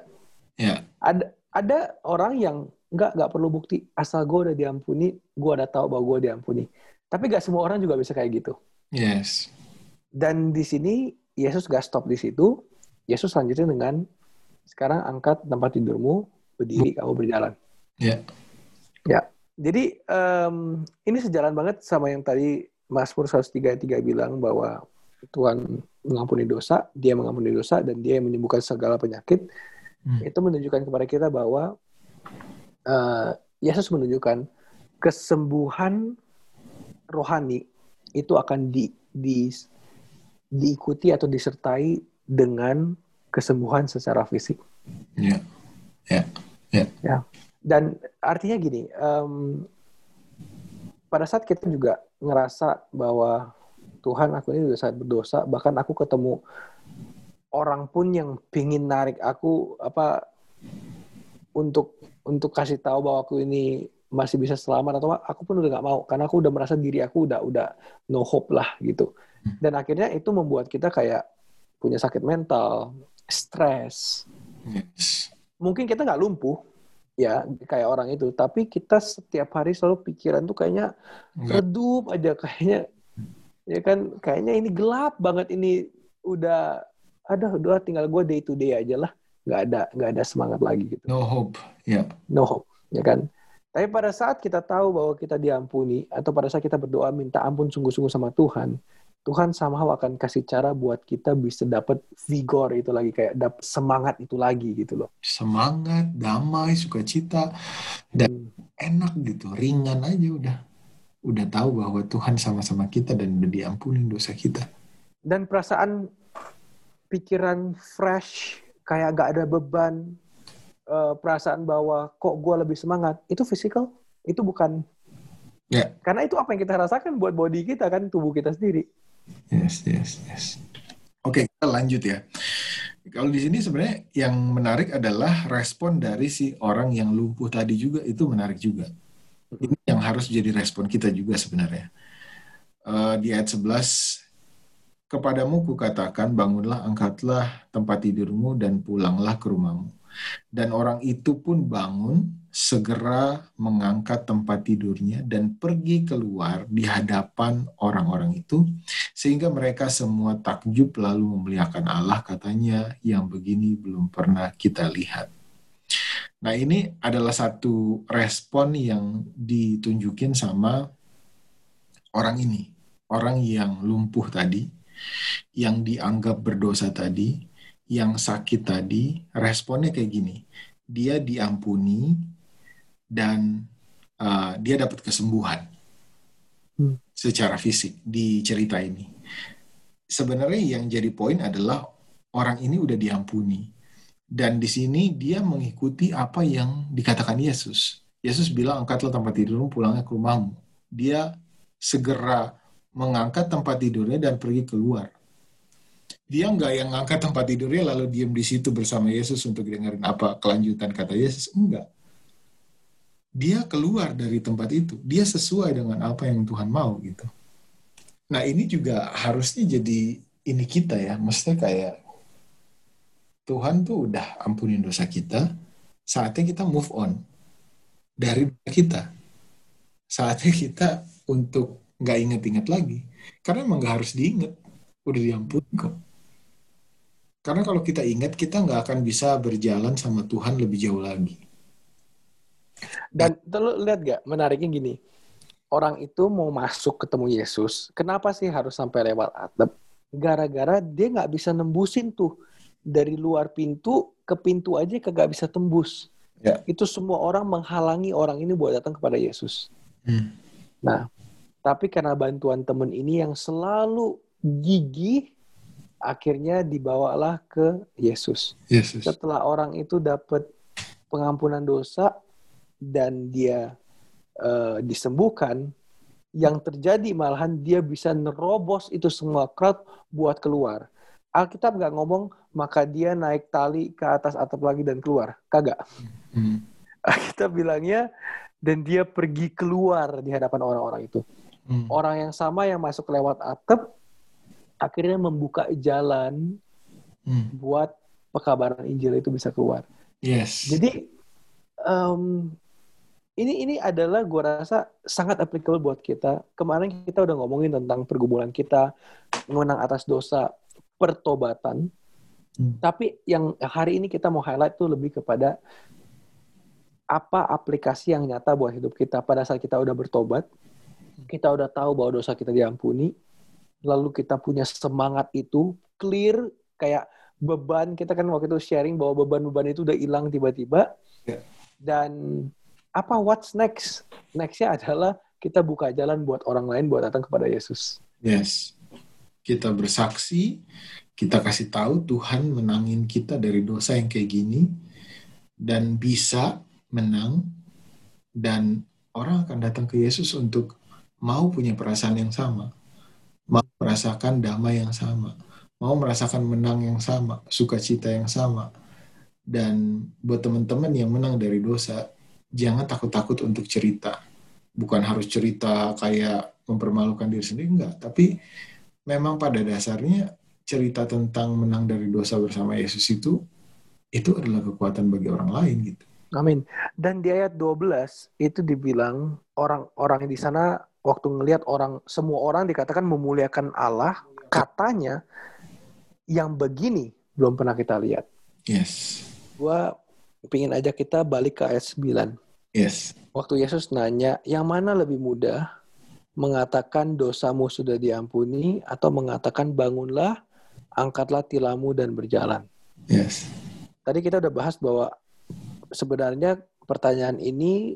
Yeah. Ada ada orang yang nggak nggak perlu bukti, asal gue udah diampuni, gue udah tahu bahwa gue diampuni. Tapi gak semua orang juga bisa kayak gitu. Yes. Dan di sini Yesus gak stop di situ. Yesus lanjutin dengan sekarang angkat tempat tidurmu, berdiri, kamu berjalan. Ya. Yeah. Ya jadi um, ini sejalan banget sama yang tadi Mas Pur 133 bilang bahwa Tuhan mengampuni dosa, dia mengampuni dosa, dan dia yang menyembuhkan segala penyakit. Hmm. Itu menunjukkan kepada kita bahwa uh, Yesus menunjukkan kesembuhan rohani itu akan di, di, diikuti atau disertai dengan kesembuhan secara fisik. Ya, ya, ya. Ya dan artinya gini um, pada saat kita juga ngerasa bahwa Tuhan aku ini sudah sangat berdosa bahkan aku ketemu orang pun yang pingin narik aku apa untuk untuk kasih tahu bahwa aku ini masih bisa selamat atau aku pun udah nggak mau karena aku udah merasa diri aku udah udah no hope lah gitu. Dan akhirnya itu membuat kita kayak punya sakit mental stres. Mungkin kita nggak lumpuh ya kayak orang itu. Tapi kita setiap hari selalu pikiran tuh kayaknya redup aja kayaknya. Ya kan kayaknya ini gelap banget ini udah ada udah tinggal gue day to day aja lah. Nggak ada nggak ada semangat lagi gitu. No hope. Ya yeah. no hope ya kan? Tapi pada saat kita tahu bahwa kita diampuni atau pada saat kita berdoa minta ampun sungguh-sungguh sama Tuhan Tuhan somehow akan kasih cara buat kita bisa dapat vigor itu lagi kayak dapat semangat itu lagi gitu loh. Semangat, damai, sukacita dan hmm. enak gitu, ringan aja udah. Udah tahu bahwa Tuhan sama-sama kita dan udah diampuni dosa kita. Dan perasaan pikiran fresh, kayak gak ada beban, uh, perasaan bahwa kok gue lebih semangat, itu physical, itu bukan. Yeah. Karena itu apa yang kita rasakan buat body kita kan, tubuh kita sendiri. Yes, yes, yes. Oke, kita lanjut ya. Kalau di sini sebenarnya yang menarik adalah respon dari si orang yang lumpuh tadi juga itu menarik juga. Ini yang harus jadi respon kita juga sebenarnya. Uh, di ayat 11, Kepadamu kukatakan, bangunlah, angkatlah tempat tidurmu dan pulanglah ke rumahmu. Dan orang itu pun bangun, segera mengangkat tempat tidurnya dan pergi keluar di hadapan orang-orang itu, sehingga mereka semua takjub lalu memuliakan Allah katanya, yang begini belum pernah kita lihat. Nah ini adalah satu respon yang ditunjukin sama orang ini, orang yang lumpuh tadi, yang dianggap berdosa tadi, yang sakit tadi responnya kayak gini dia diampuni dan uh, dia dapat kesembuhan hmm. secara fisik di cerita ini sebenarnya yang jadi poin adalah orang ini udah diampuni dan di sini dia mengikuti apa yang dikatakan Yesus Yesus bilang angkatlah tempat tidurmu pulangnya ke rumahmu dia segera mengangkat tempat tidurnya dan pergi keluar Dia nggak yang ngangkat tempat tidurnya lalu diam di situ bersama Yesus untuk dengerin apa kelanjutan kata Yesus. Enggak. Dia keluar dari tempat itu. Dia sesuai dengan apa yang Tuhan mau gitu. Nah ini juga harusnya jadi ini kita ya. Maksudnya kayak Tuhan tuh udah ampunin dosa kita. Saatnya kita move on dari kita. Saatnya kita untuk nggak inget-inget lagi. Karena emang nggak harus diinget. Udah diampuni kok. Karena kalau kita ingat, kita nggak akan bisa berjalan sama Tuhan lebih jauh lagi. Dan lo lihat gak, menariknya gini. Orang itu mau masuk ketemu Yesus, kenapa sih harus sampai lewat atap? Gara-gara dia nggak bisa nembusin tuh. Dari luar pintu ke pintu aja kagak bisa tembus. Ya. Itu semua orang menghalangi orang ini buat datang kepada Yesus. Hmm. Nah, tapi karena bantuan temen ini yang selalu gigih akhirnya dibawalah ke Yesus. Yesus. Setelah orang itu dapat pengampunan dosa dan dia uh, disembuhkan, yang terjadi malahan dia bisa nerobos itu semua crowd buat keluar. Alkitab nggak ngomong maka dia naik tali ke atas atap lagi dan keluar, kagak. Hmm. Alkitab bilangnya dan dia pergi keluar di hadapan orang-orang itu. Hmm. Orang yang sama yang masuk lewat atap akhirnya membuka jalan hmm. buat pekabaran Injil itu bisa keluar. Yes. Jadi um, ini ini adalah gue rasa sangat applicable buat kita. Kemarin kita udah ngomongin tentang pergumulan kita menang atas dosa pertobatan. Hmm. Tapi yang hari ini kita mau highlight tuh lebih kepada apa aplikasi yang nyata buat hidup kita pada saat kita udah bertobat, kita udah tahu bahwa dosa kita diampuni, lalu kita punya semangat itu clear kayak beban kita kan waktu itu sharing bahwa beban-beban itu udah hilang tiba-tiba yeah. dan apa what's next nextnya adalah kita buka jalan buat orang lain buat datang kepada Yesus yes kita bersaksi kita kasih tahu Tuhan menangin kita dari dosa yang kayak gini dan bisa menang dan orang akan datang ke Yesus untuk mau punya perasaan yang sama mau merasakan damai yang sama, mau merasakan menang yang sama, sukacita yang sama. Dan buat teman-teman yang menang dari dosa, jangan takut-takut untuk cerita. Bukan harus cerita kayak mempermalukan diri sendiri, enggak. Tapi memang pada dasarnya cerita tentang menang dari dosa bersama Yesus itu, itu adalah kekuatan bagi orang lain gitu. Amin. Dan di ayat 12 itu dibilang orang-orang di sana waktu ngelihat orang semua orang dikatakan memuliakan Allah, katanya yang begini belum pernah kita lihat. Yes. Gua pingin aja kita balik ke ayat 9. Yes. Waktu Yesus nanya, yang mana lebih mudah mengatakan dosamu sudah diampuni atau mengatakan bangunlah, angkatlah tilammu dan berjalan. Yes. Tadi kita udah bahas bahwa sebenarnya pertanyaan ini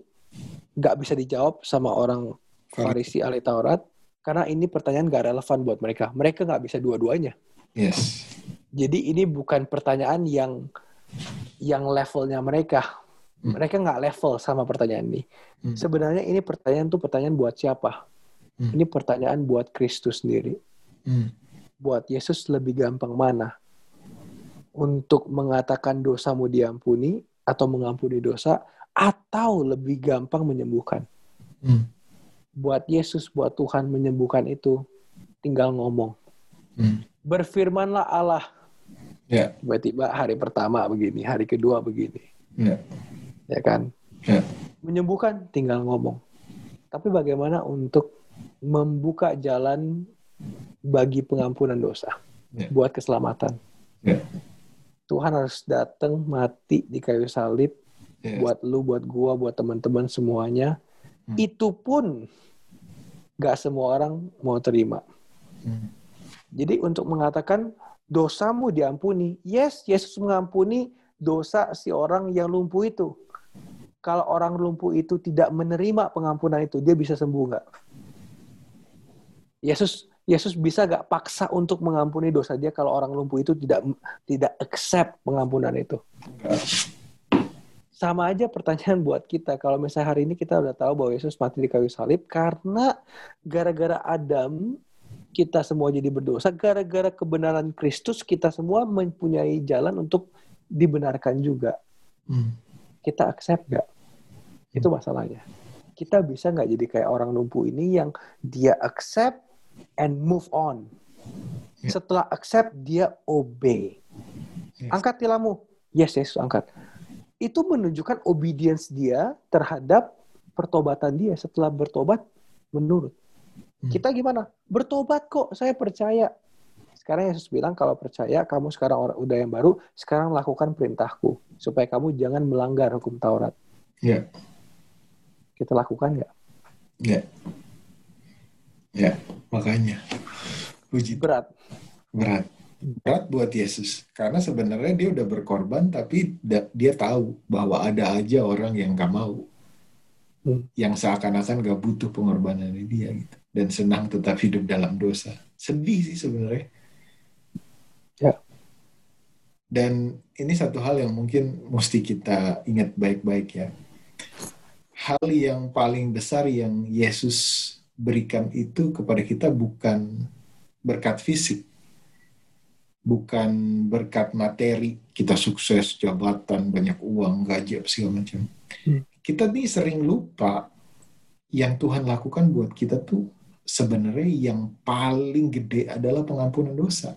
nggak bisa dijawab sama orang Farisi ahli Taurat karena ini pertanyaan gak relevan buat mereka. Mereka nggak bisa dua-duanya. Yes. Jadi ini bukan pertanyaan yang yang levelnya mereka. Hmm. Mereka nggak level sama pertanyaan ini. Hmm. Sebenarnya ini pertanyaan tuh pertanyaan buat siapa? Hmm. Ini pertanyaan buat Kristus sendiri. Hmm. Buat Yesus lebih gampang mana? Untuk mengatakan dosamu diampuni atau mengampuni dosa atau lebih gampang menyembuhkan. Hmm buat Yesus, buat Tuhan menyembuhkan itu, tinggal ngomong. Hmm. Berfirmanlah Allah. Yeah. Tiba-tiba hari pertama begini, hari kedua begini. Yeah. Ya kan? Yeah. Menyembuhkan, tinggal ngomong. Tapi bagaimana untuk membuka jalan bagi pengampunan dosa, yeah. buat keselamatan? Yeah. Tuhan harus datang mati di kayu salib yeah. buat lu, buat gua, buat teman-teman semuanya. Hmm. Itu pun gak semua orang mau terima. Hmm. Jadi untuk mengatakan dosamu diampuni, yes, Yesus mengampuni dosa si orang yang lumpuh itu. Kalau orang lumpuh itu tidak menerima pengampunan itu, dia bisa sembuh nggak? Yesus Yesus bisa gak paksa untuk mengampuni dosa dia kalau orang lumpuh itu tidak tidak accept pengampunan itu? sama aja pertanyaan buat kita. Kalau misalnya hari ini kita udah tahu bahwa Yesus mati di kayu salib karena gara-gara Adam kita semua jadi berdosa gara-gara kebenaran Kristus kita semua mempunyai jalan untuk dibenarkan juga. Hmm. Kita accept gak? Itu masalahnya. Kita bisa nggak jadi kayak orang lumpuh ini yang dia accept and move on. Ya. Setelah accept dia obey. Yes. Angkat tilammu. Yes, yes, angkat. Itu menunjukkan obedience dia terhadap pertobatan dia setelah bertobat menurut. Hmm. Kita gimana? Bertobat kok, saya percaya. Sekarang Yesus bilang kalau percaya kamu sekarang orang udah yang baru, sekarang lakukan perintahku supaya kamu jangan melanggar hukum Taurat. Ya. Yeah. Kita lakukan nggak? Ya. Ya, makanya. Puji. Berat. Berat. Berat buat Yesus. Karena sebenarnya dia udah berkorban, tapi dia tahu bahwa ada aja orang yang gak mau hmm. yang seakan-akan gak butuh pengorbanan dia gitu dan senang tetap hidup dalam dosa sedih sih sebenarnya ya dan ini satu hal yang mungkin mesti kita ingat baik-baik ya hal yang paling besar yang Yesus berikan itu kepada kita bukan berkat fisik bukan berkat materi kita sukses jabatan banyak uang gaji apa segala macam hmm kita nih sering lupa yang Tuhan lakukan buat kita tuh sebenarnya yang paling gede adalah pengampunan dosa.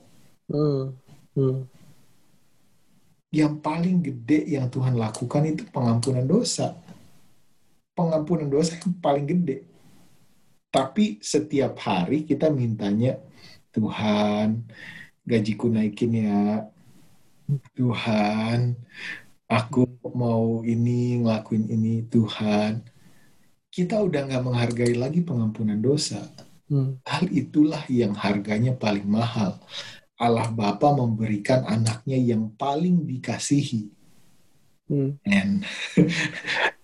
Hmm. Hmm. Yang paling gede yang Tuhan lakukan itu pengampunan dosa. Pengampunan dosa yang paling gede. Tapi setiap hari kita mintanya, Tuhan, gajiku naikin ya. Tuhan, aku mau ini ngelakuin ini Tuhan kita udah nggak menghargai lagi pengampunan dosa hmm. hal itulah yang harganya paling mahal Allah Bapa memberikan anaknya yang paling dikasihi hmm. and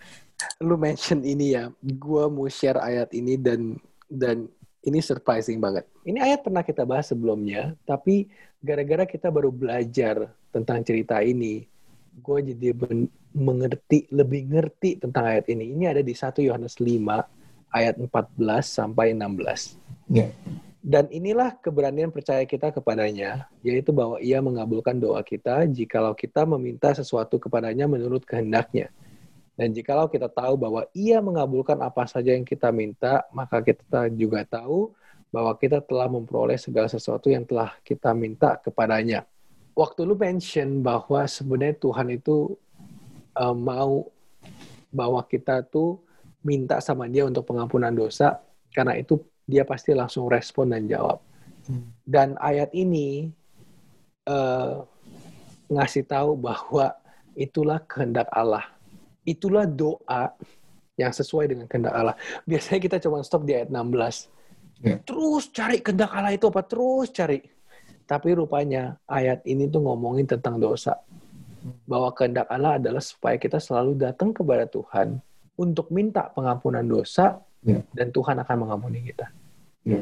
lu mention ini ya gue mau share ayat ini dan dan ini surprising banget ini ayat pernah kita bahas sebelumnya tapi gara-gara kita baru belajar tentang cerita ini gue jadi mengerti lebih ngerti tentang ayat ini. Ini ada di 1 Yohanes 5 ayat 14 sampai 16. Yeah. Dan inilah keberanian percaya kita kepadanya, yaitu bahwa ia mengabulkan doa kita jikalau kita meminta sesuatu kepadanya menurut kehendaknya. Dan jikalau kita tahu bahwa ia mengabulkan apa saja yang kita minta, maka kita juga tahu bahwa kita telah memperoleh segala sesuatu yang telah kita minta kepadanya waktu lu mention bahwa sebenarnya Tuhan itu uh, mau bahwa kita tuh minta sama dia untuk pengampunan dosa, karena itu dia pasti langsung respon dan jawab. Hmm. Dan ayat ini uh, ngasih tahu bahwa itulah kehendak Allah. Itulah doa yang sesuai dengan kehendak Allah. Biasanya kita cuma stop di ayat 16. Yeah. Terus cari kehendak Allah itu apa? Terus cari tapi rupanya ayat ini tuh ngomongin tentang dosa. Bahwa kehendak Allah adalah supaya kita selalu datang kepada Tuhan untuk minta pengampunan dosa ya. dan Tuhan akan mengampuni kita. Ya.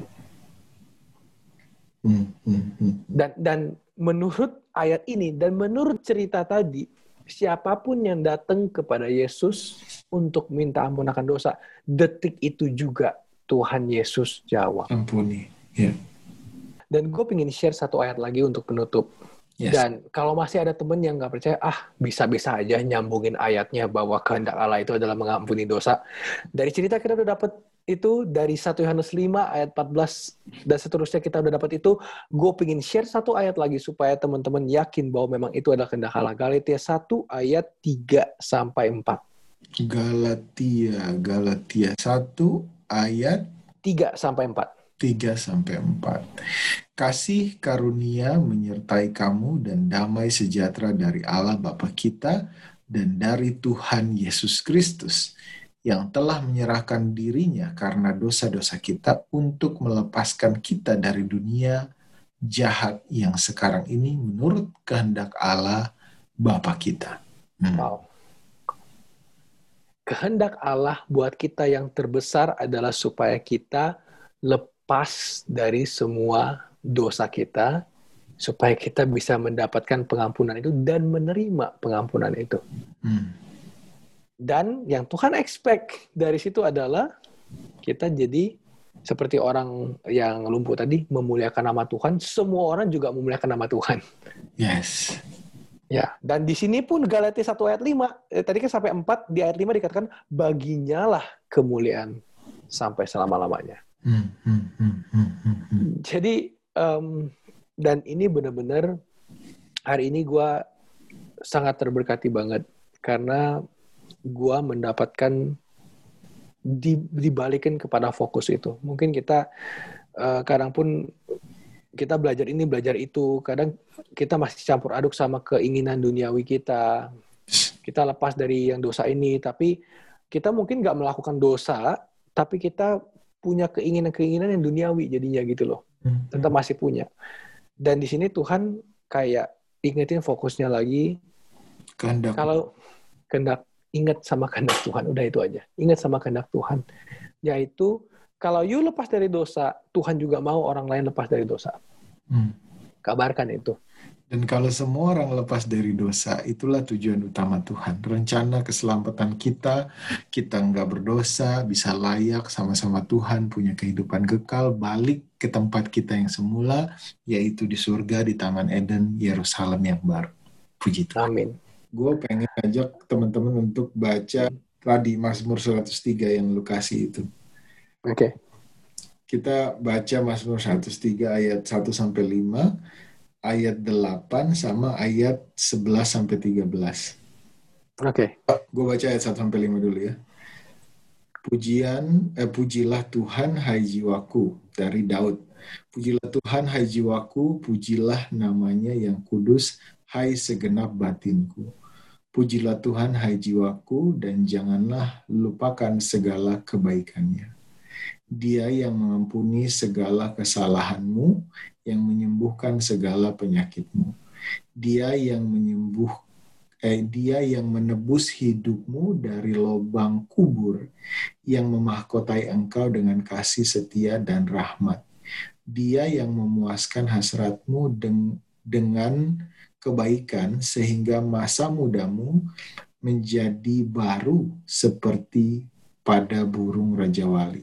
Hmm, hmm, hmm. Dan dan menurut ayat ini dan menurut cerita tadi, siapa pun yang datang kepada Yesus untuk minta ampunan dosa, detik itu juga Tuhan Yesus jawab. Ampuni. Ya. Dan gue pengen share satu ayat lagi untuk penutup. Yes. Dan kalau masih ada temen yang nggak percaya, ah bisa-bisa aja nyambungin ayatnya bahwa kehendak Allah itu adalah mengampuni dosa. Dari cerita kita udah dapet itu dari 1 Yohanes 5 ayat 14 dan seterusnya kita udah dapat itu. Gue pengen share satu ayat lagi supaya teman-teman yakin bahwa memang itu adalah kehendak Allah. Galatia 1 ayat 3 sampai 4. Galatia, Galatia 1 ayat 3 sampai 4. 3 sampai 4. Kasih karunia menyertai kamu dan damai sejahtera dari Allah Bapa kita dan dari Tuhan Yesus Kristus yang telah menyerahkan dirinya karena dosa-dosa kita untuk melepaskan kita dari dunia jahat yang sekarang ini menurut kehendak Allah Bapa kita. Hmm. Wow. Kehendak Allah buat kita yang terbesar adalah supaya kita lepas dari semua dosa kita supaya kita bisa mendapatkan pengampunan itu dan menerima pengampunan itu. Hmm. Dan yang Tuhan expect dari situ adalah kita jadi seperti orang yang lumpuh tadi memuliakan nama Tuhan, semua orang juga memuliakan nama Tuhan. Yes. Ya, dan di sini pun Galatia 1 ayat 5, eh, tadi kan sampai 4, di ayat 5 dikatakan, baginya lah kemuliaan sampai selama-lamanya. Hmm, hmm, hmm, hmm, hmm, hmm. Jadi, um, dan ini benar-benar hari ini gue sangat terberkati banget, karena gue mendapatkan di, dibalikin kepada fokus itu. Mungkin kita uh, kadang pun kita belajar ini belajar itu, kadang kita masih campur aduk sama keinginan duniawi kita. Kita lepas dari yang dosa ini, tapi kita mungkin nggak melakukan dosa, tapi kita punya keinginan-keinginan yang duniawi jadinya gitu loh. Hmm. Tetap masih punya. Dan di sini Tuhan kayak ingetin fokusnya lagi. Kehendak. Kalau kehendak ingat sama kehendak Tuhan. Udah itu aja. Ingat sama kehendak Tuhan. Yaitu kalau you lepas dari dosa, Tuhan juga mau orang lain lepas dari dosa. Hmm. Kabarkan itu. Dan kalau semua orang lepas dari dosa, itulah tujuan utama Tuhan. Rencana keselamatan kita, kita nggak berdosa, bisa layak sama-sama Tuhan, punya kehidupan kekal, balik ke tempat kita yang semula, yaitu di surga, di Taman Eden, Yerusalem yang baru. Puji Tuhan. Amin gue pengen ajak teman-teman untuk baca tadi Mazmur 103 yang lu kasih itu. Oke. Okay. Kita baca Mazmur 103 ayat 1 sampai 5, ayat 8 sama ayat 11 sampai 13. Oke. Okay. Gue baca ayat 1 sampai 5 dulu ya. Pujian eh, pujilah Tuhan hai jiwaku dari Daud. Pujilah Tuhan hai jiwaku, pujilah namanya yang kudus hai segenap batinku Pujilah Tuhan hai jiwaku dan janganlah lupakan segala kebaikannya. Dia yang mengampuni segala kesalahanmu, yang menyembuhkan segala penyakitmu. Dia yang menyembuh eh, dia yang menebus hidupmu dari lubang kubur, yang memahkotai engkau dengan kasih setia dan rahmat. Dia yang memuaskan hasratmu dengan kebaikan sehingga masa mudamu menjadi baru seperti pada burung Raja Wali.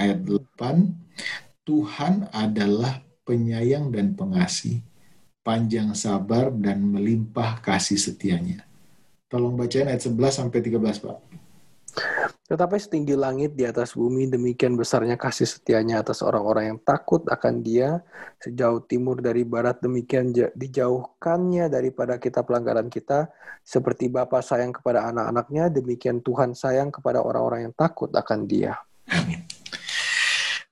Ayat 8, Tuhan adalah penyayang dan pengasih, panjang sabar dan melimpah kasih setianya. Tolong bacain ayat 11 sampai 13, Pak. Tetapi setinggi langit di atas bumi, demikian besarnya kasih setianya atas orang-orang yang takut akan dia. Sejauh timur dari barat, demikian dijauhkannya daripada kita pelanggaran kita. Seperti Bapa sayang kepada anak-anaknya, demikian Tuhan sayang kepada orang-orang yang takut akan dia. Amin.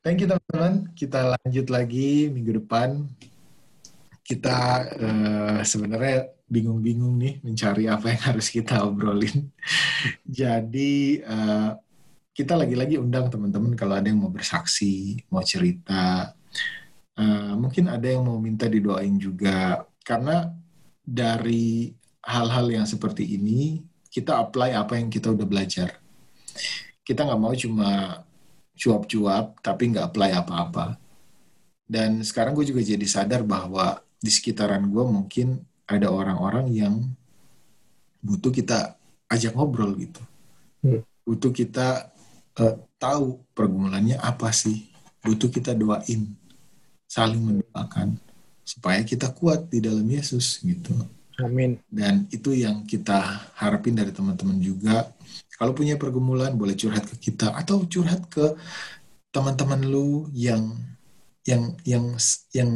Thank you teman-teman. Kita lanjut lagi minggu depan. Kita uh, sebenarnya bingung-bingung nih mencari apa yang harus kita obrolin. Jadi uh, kita lagi-lagi undang teman-teman kalau ada yang mau bersaksi, mau cerita, uh, mungkin ada yang mau minta didoain juga karena dari hal-hal yang seperti ini kita apply apa yang kita udah belajar. Kita nggak mau cuma cuap-cuap tapi nggak apply apa-apa. Dan sekarang gue juga jadi sadar bahwa di sekitaran gue mungkin ada orang-orang yang butuh kita ajak ngobrol gitu. Hmm. Butuh kita uh, tahu pergumulannya apa sih. Butuh kita doain, saling mendoakan supaya kita kuat di dalam Yesus gitu. Amin. Dan itu yang kita harapin dari teman-teman juga. Kalau punya pergumulan boleh curhat ke kita atau curhat ke teman-teman lu yang yang yang yang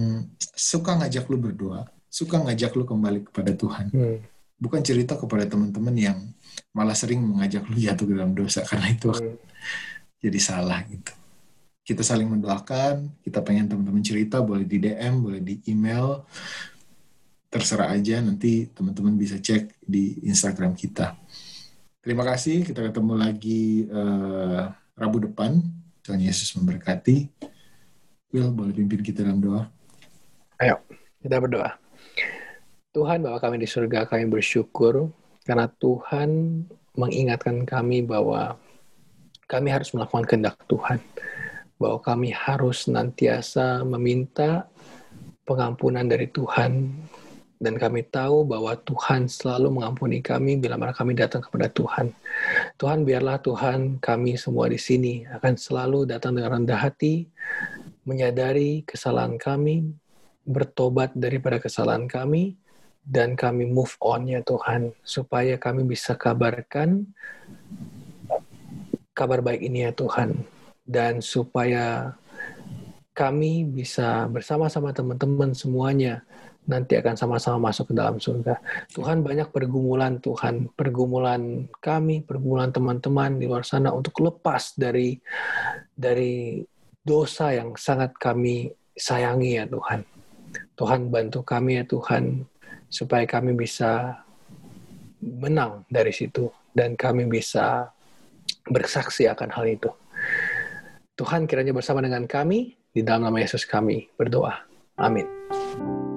suka ngajak lu berdoa suka ngajak lu kembali kepada Tuhan. Hmm. Bukan cerita kepada teman-teman yang malah sering mengajak lu jatuh ke dalam dosa karena itu hmm. jadi salah gitu. Kita saling mendoakan, kita pengen teman-teman cerita boleh di DM, boleh di email. Terserah aja nanti teman-teman bisa cek di Instagram kita. Terima kasih, kita ketemu lagi uh, Rabu depan. Tuhan Yesus memberkati. Will, boleh pimpin kita dalam doa? Ayo, kita berdoa. Tuhan bahwa kami di surga, kami bersyukur karena Tuhan mengingatkan kami bahwa kami harus melakukan kehendak Tuhan. Bahwa kami harus nantiasa meminta pengampunan dari Tuhan. Dan kami tahu bahwa Tuhan selalu mengampuni kami bila mana kami datang kepada Tuhan. Tuhan biarlah Tuhan kami semua di sini akan selalu datang dengan rendah hati, menyadari kesalahan kami, bertobat daripada kesalahan kami, dan kami move on ya Tuhan, supaya kami bisa kabarkan kabar baik ini ya Tuhan, dan supaya kami bisa bersama-sama teman-teman semuanya nanti akan sama-sama masuk ke dalam surga. Tuhan banyak pergumulan Tuhan, pergumulan kami, pergumulan teman-teman di luar sana untuk lepas dari dari dosa yang sangat kami sayangi ya Tuhan. Tuhan bantu kami ya Tuhan supaya kami bisa menang dari situ dan kami bisa bersaksi akan hal itu. Tuhan kiranya bersama dengan kami di dalam nama Yesus kami berdoa. Amin.